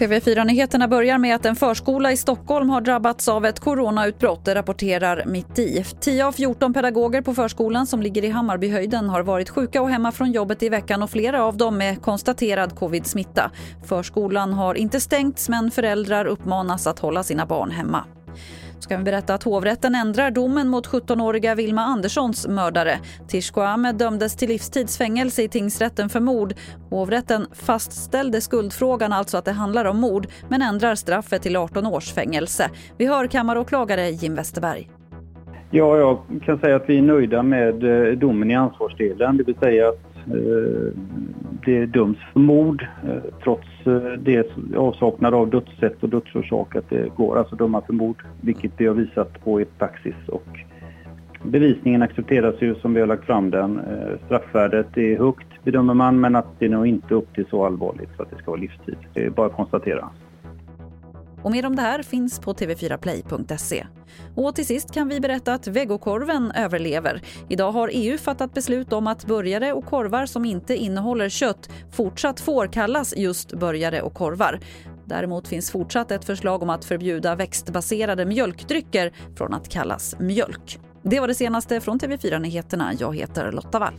TV4-nyheterna börjar med att en förskola i Stockholm har drabbats av ett coronautbrott, det rapporterar Mitt i. 10 av 14 pedagoger på förskolan som ligger i Hammarbyhöjden har varit sjuka och hemma från jobbet i veckan och flera av dem med konstaterad covid-smitta. Förskolan har inte stängts men föräldrar uppmanas att hålla sina barn hemma ska vi berätta att hovrätten ändrar domen mot 17-åriga Vilma Anderssons mördare. Tishko Ahmed dömdes till livstidsfängelse i tingsrätten för mord. Hovrätten fastställde skuldfrågan, alltså att det handlar om mord men ändrar straffet till 18 års fängelse. Vi hör kammaråklagare Jim Westerberg. Ja, jag kan säga att vi är nöjda med eh, domen i ansvarsdelen, det vill säga att eh, det döms för mord eh, trots eh, det avsaknad av dödssätt och dödsorsak att det går alltså döma för mord, vilket vi har visat på i praxis. Och bevisningen accepteras ju som vi har lagt fram den. Eh, straffvärdet är högt bedömer man men att det är nog inte upp till så allvarligt så att det ska vara livstid. Det är bara att konstatera. Och mer om det här finns på tv4play.se. Och till sist kan vi berätta att vegokorven överlever. Idag har EU fattat beslut om att burgare och korvar som inte innehåller kött fortsatt får kallas just burgare och korvar. Däremot finns fortsatt ett förslag om att förbjuda växtbaserade mjölkdrycker från att kallas mjölk. Det var det senaste från TV4 Nyheterna. Jag heter Lotta Wall.